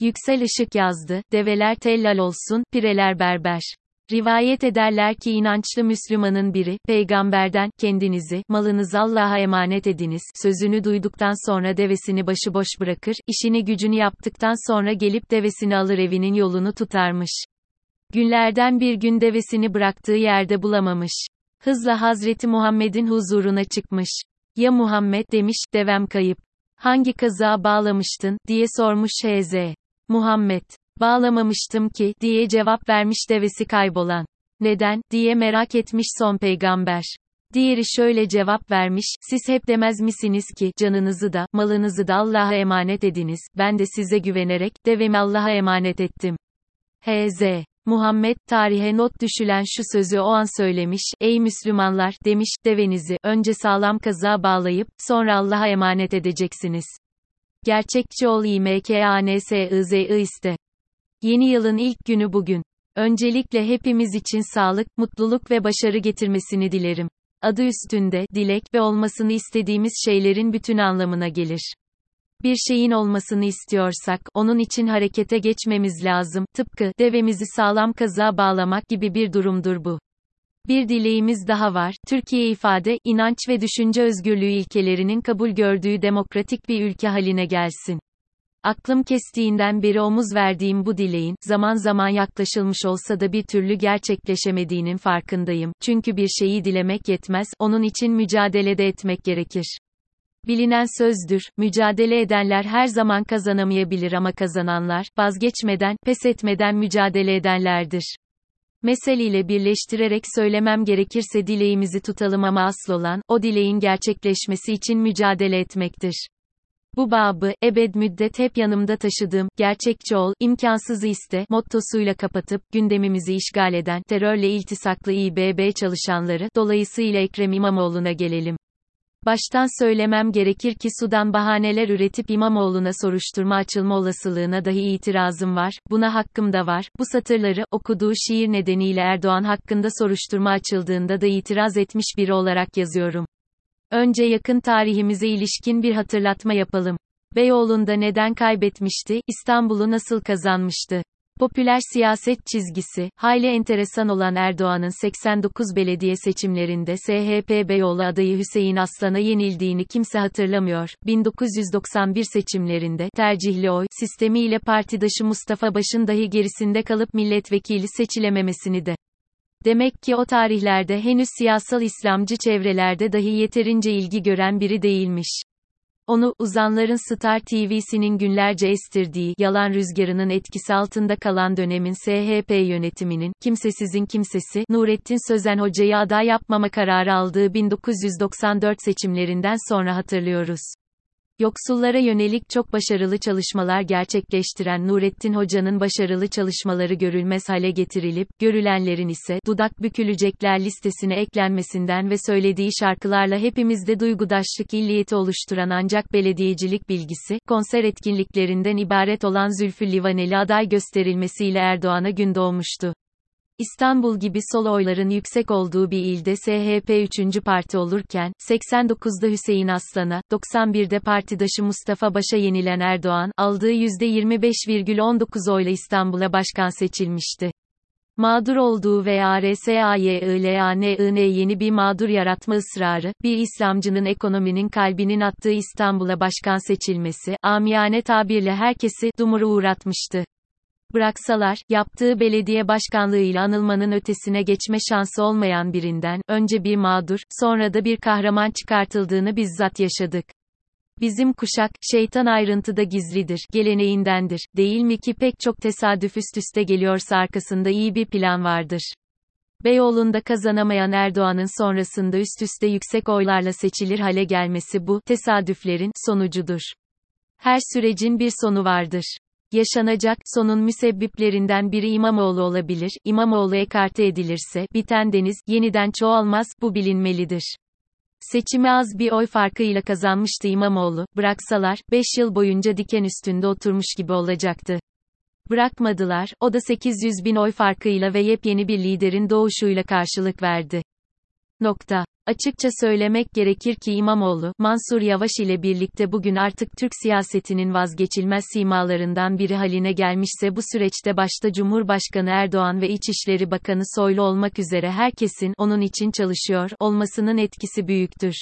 Yüksel Işık yazdı, develer tellal olsun, pireler berber. Rivayet ederler ki inançlı Müslümanın biri, peygamberden, kendinizi, malınızı Allah'a emanet ediniz, sözünü duyduktan sonra devesini başıboş bırakır, işini gücünü yaptıktan sonra gelip devesini alır evinin yolunu tutarmış. Günlerden bir gün devesini bıraktığı yerde bulamamış. Hızla Hazreti Muhammed'in huzuruna çıkmış. Ya Muhammed demiş, devem kayıp. Hangi kazığa bağlamıştın, diye sormuş H.Z. Muhammed. Bağlamamıştım ki, diye cevap vermiş devesi kaybolan. Neden, diye merak etmiş son peygamber. Diğeri şöyle cevap vermiş, siz hep demez misiniz ki, canınızı da, malınızı da Allah'a emanet ediniz, ben de size güvenerek, devemi Allah'a emanet ettim. H.Z. Muhammed, tarihe not düşülen şu sözü o an söylemiş, ey Müslümanlar, demiş, devenizi, önce sağlam kazığa bağlayıp, sonra Allah'a emanet edeceksiniz. Gerçekçi ol imkansizi iste. Yeni yılın ilk günü bugün. Öncelikle hepimiz için sağlık, mutluluk ve başarı getirmesini dilerim. Adı üstünde, dilek ve olmasını istediğimiz şeylerin bütün anlamına gelir. Bir şeyin olmasını istiyorsak, onun için harekete geçmemiz lazım, tıpkı, devemizi sağlam kazığa bağlamak gibi bir durumdur bu. Bir dileğimiz daha var, Türkiye ifade, inanç ve düşünce özgürlüğü ilkelerinin kabul gördüğü demokratik bir ülke haline gelsin. Aklım kestiğinden beri omuz verdiğim bu dileğin, zaman zaman yaklaşılmış olsa da bir türlü gerçekleşemediğinin farkındayım. Çünkü bir şeyi dilemek yetmez, onun için mücadele de etmek gerekir. Bilinen sözdür, mücadele edenler her zaman kazanamayabilir ama kazananlar, vazgeçmeden, pes etmeden mücadele edenlerdir. Meseliyle birleştirerek söylemem gerekirse dileğimizi tutalım ama asıl olan, o dileğin gerçekleşmesi için mücadele etmektir. Bu babı, ebed müddet hep yanımda taşıdığım, gerçekçi ol, imkansızı iste, mottosuyla kapatıp, gündemimizi işgal eden, terörle iltisaklı İBB çalışanları, dolayısıyla Ekrem İmamoğlu'na gelelim. Baştan söylemem gerekir ki Sudan bahaneler üretip İmamoğlu'na soruşturma açılma olasılığına dahi itirazım var, buna hakkım da var. Bu satırları, okuduğu şiir nedeniyle Erdoğan hakkında soruşturma açıldığında da itiraz etmiş biri olarak yazıyorum. Önce yakın tarihimize ilişkin bir hatırlatma yapalım. Beyoğlu'nda neden kaybetmişti, İstanbul'u nasıl kazanmıştı? Popüler siyaset çizgisi, hayli enteresan olan Erdoğan'ın 89 belediye seçimlerinde SHP Beyoğlu adayı Hüseyin Aslan'a yenildiğini kimse hatırlamıyor. 1991 seçimlerinde tercihli oy sistemiyle partidaşı Mustafa Baş'ın dahi gerisinde kalıp milletvekili seçilememesini de. Demek ki o tarihlerde henüz siyasal İslamcı çevrelerde dahi yeterince ilgi gören biri değilmiş. Onu, uzanların Star TV'sinin günlerce estirdiği, yalan rüzgarının etkisi altında kalan dönemin SHP yönetiminin, kimsesizin kimsesi, Nurettin Sözen Hoca'yı aday yapmama kararı aldığı 1994 seçimlerinden sonra hatırlıyoruz. Yoksullara yönelik çok başarılı çalışmalar gerçekleştiren Nurettin Hoca'nın başarılı çalışmaları görülmez hale getirilip, görülenlerin ise, dudak bükülecekler listesine eklenmesinden ve söylediği şarkılarla hepimizde duygudaşlık illiyeti oluşturan ancak belediyecilik bilgisi, konser etkinliklerinden ibaret olan Zülfü Livaneli aday gösterilmesiyle Erdoğan'a gün doğmuştu. İstanbul gibi sol oyların yüksek olduğu bir ilde SHP 3. parti olurken, 89'da Hüseyin Aslan'a, 91'de partidaşı Mustafa Baş'a yenilen Erdoğan, aldığı %25,19 oyla İstanbul'a başkan seçilmişti. Mağdur olduğu ve ARSAYILANIN yeni bir mağdur yaratma ısrarı, bir İslamcının ekonominin kalbinin attığı İstanbul'a başkan seçilmesi, amiyane tabirle herkesi, dumura uğratmıştı bıraksalar, yaptığı belediye başkanlığıyla anılmanın ötesine geçme şansı olmayan birinden, önce bir mağdur, sonra da bir kahraman çıkartıldığını bizzat yaşadık. Bizim kuşak, şeytan ayrıntıda gizlidir, geleneğindendir, değil mi ki pek çok tesadüf üst üste geliyorsa arkasında iyi bir plan vardır. Beyoğlu'nda kazanamayan Erdoğan'ın sonrasında üst üste yüksek oylarla seçilir hale gelmesi bu, tesadüflerin, sonucudur. Her sürecin bir sonu vardır. Yaşanacak, sonun müsebbiplerinden biri İmamoğlu olabilir, İmamoğlu ekarte edilirse, biten deniz, yeniden çoğalmaz, bu bilinmelidir. Seçimi az bir oy farkıyla kazanmıştı İmamoğlu, bıraksalar, 5 yıl boyunca diken üstünde oturmuş gibi olacaktı. Bırakmadılar, o da 800 bin oy farkıyla ve yepyeni bir liderin doğuşuyla karşılık verdi. Nokta. Açıkça söylemek gerekir ki İmamoğlu, Mansur Yavaş ile birlikte bugün artık Türk siyasetinin vazgeçilmez simalarından biri haline gelmişse bu süreçte başta Cumhurbaşkanı Erdoğan ve İçişleri Bakanı Soylu olmak üzere herkesin, onun için çalışıyor, olmasının etkisi büyüktür.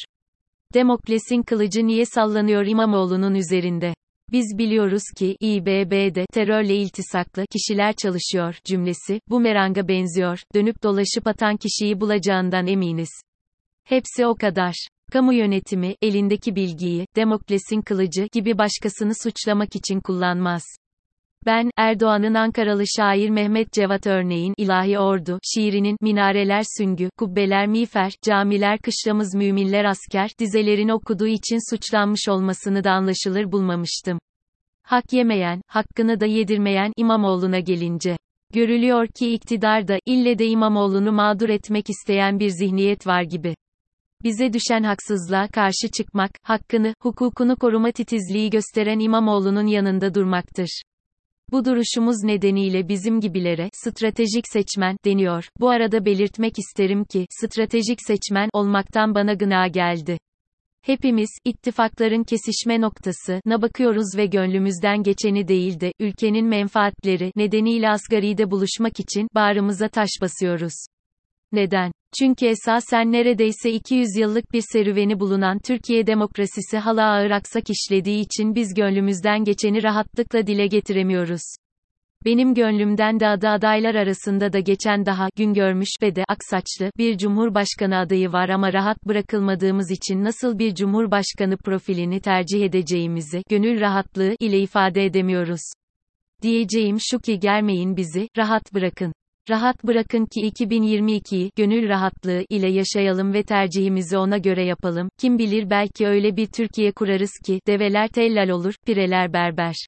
Demokrasinin kılıcı niye sallanıyor İmamoğlu'nun üzerinde? Biz biliyoruz ki, İBB'de, terörle iltisaklı, kişiler çalışıyor, cümlesi, bu meranga benziyor, dönüp dolaşıp atan kişiyi bulacağından eminiz. Hepsi o kadar. Kamu yönetimi, elindeki bilgiyi, demokrasinin kılıcı gibi başkasını suçlamak için kullanmaz. Ben, Erdoğan'ın Ankaralı şair Mehmet Cevat örneğin, İlahi Ordu, şiirinin, minareler süngü, kubbeler miğfer, camiler kışlamız müminler asker, dizelerini okuduğu için suçlanmış olmasını da anlaşılır bulmamıştım. Hak yemeyen, hakkını da yedirmeyen İmamoğlu'na gelince. Görülüyor ki iktidarda, ille de İmamoğlu'nu mağdur etmek isteyen bir zihniyet var gibi. Bize düşen haksızlığa karşı çıkmak, hakkını, hukukunu koruma titizliği gösteren İmamoğlu'nun yanında durmaktır. Bu duruşumuz nedeniyle bizim gibilere stratejik seçmen deniyor. Bu arada belirtmek isterim ki stratejik seçmen olmaktan bana gına geldi. Hepimiz, ittifakların kesişme noktası, na bakıyoruz ve gönlümüzden geçeni değil de, ülkenin menfaatleri, nedeniyle asgaride buluşmak için, bağrımıza taş basıyoruz. Neden? Çünkü esasen neredeyse 200 yıllık bir serüveni bulunan Türkiye demokrasisi hala ağır aksak işlediği için biz gönlümüzden geçeni rahatlıkla dile getiremiyoruz. Benim gönlümden de adı adaylar arasında da geçen daha gün görmüş ve de aksaçlı bir cumhurbaşkanı adayı var ama rahat bırakılmadığımız için nasıl bir cumhurbaşkanı profilini tercih edeceğimizi gönül rahatlığı ile ifade edemiyoruz. Diyeceğim şu ki gelmeyin bizi rahat bırakın. Rahat bırakın ki 2022'yi gönül rahatlığı ile yaşayalım ve tercihimizi ona göre yapalım. Kim bilir belki öyle bir Türkiye kurarız ki develer tellal olur, pireler berber.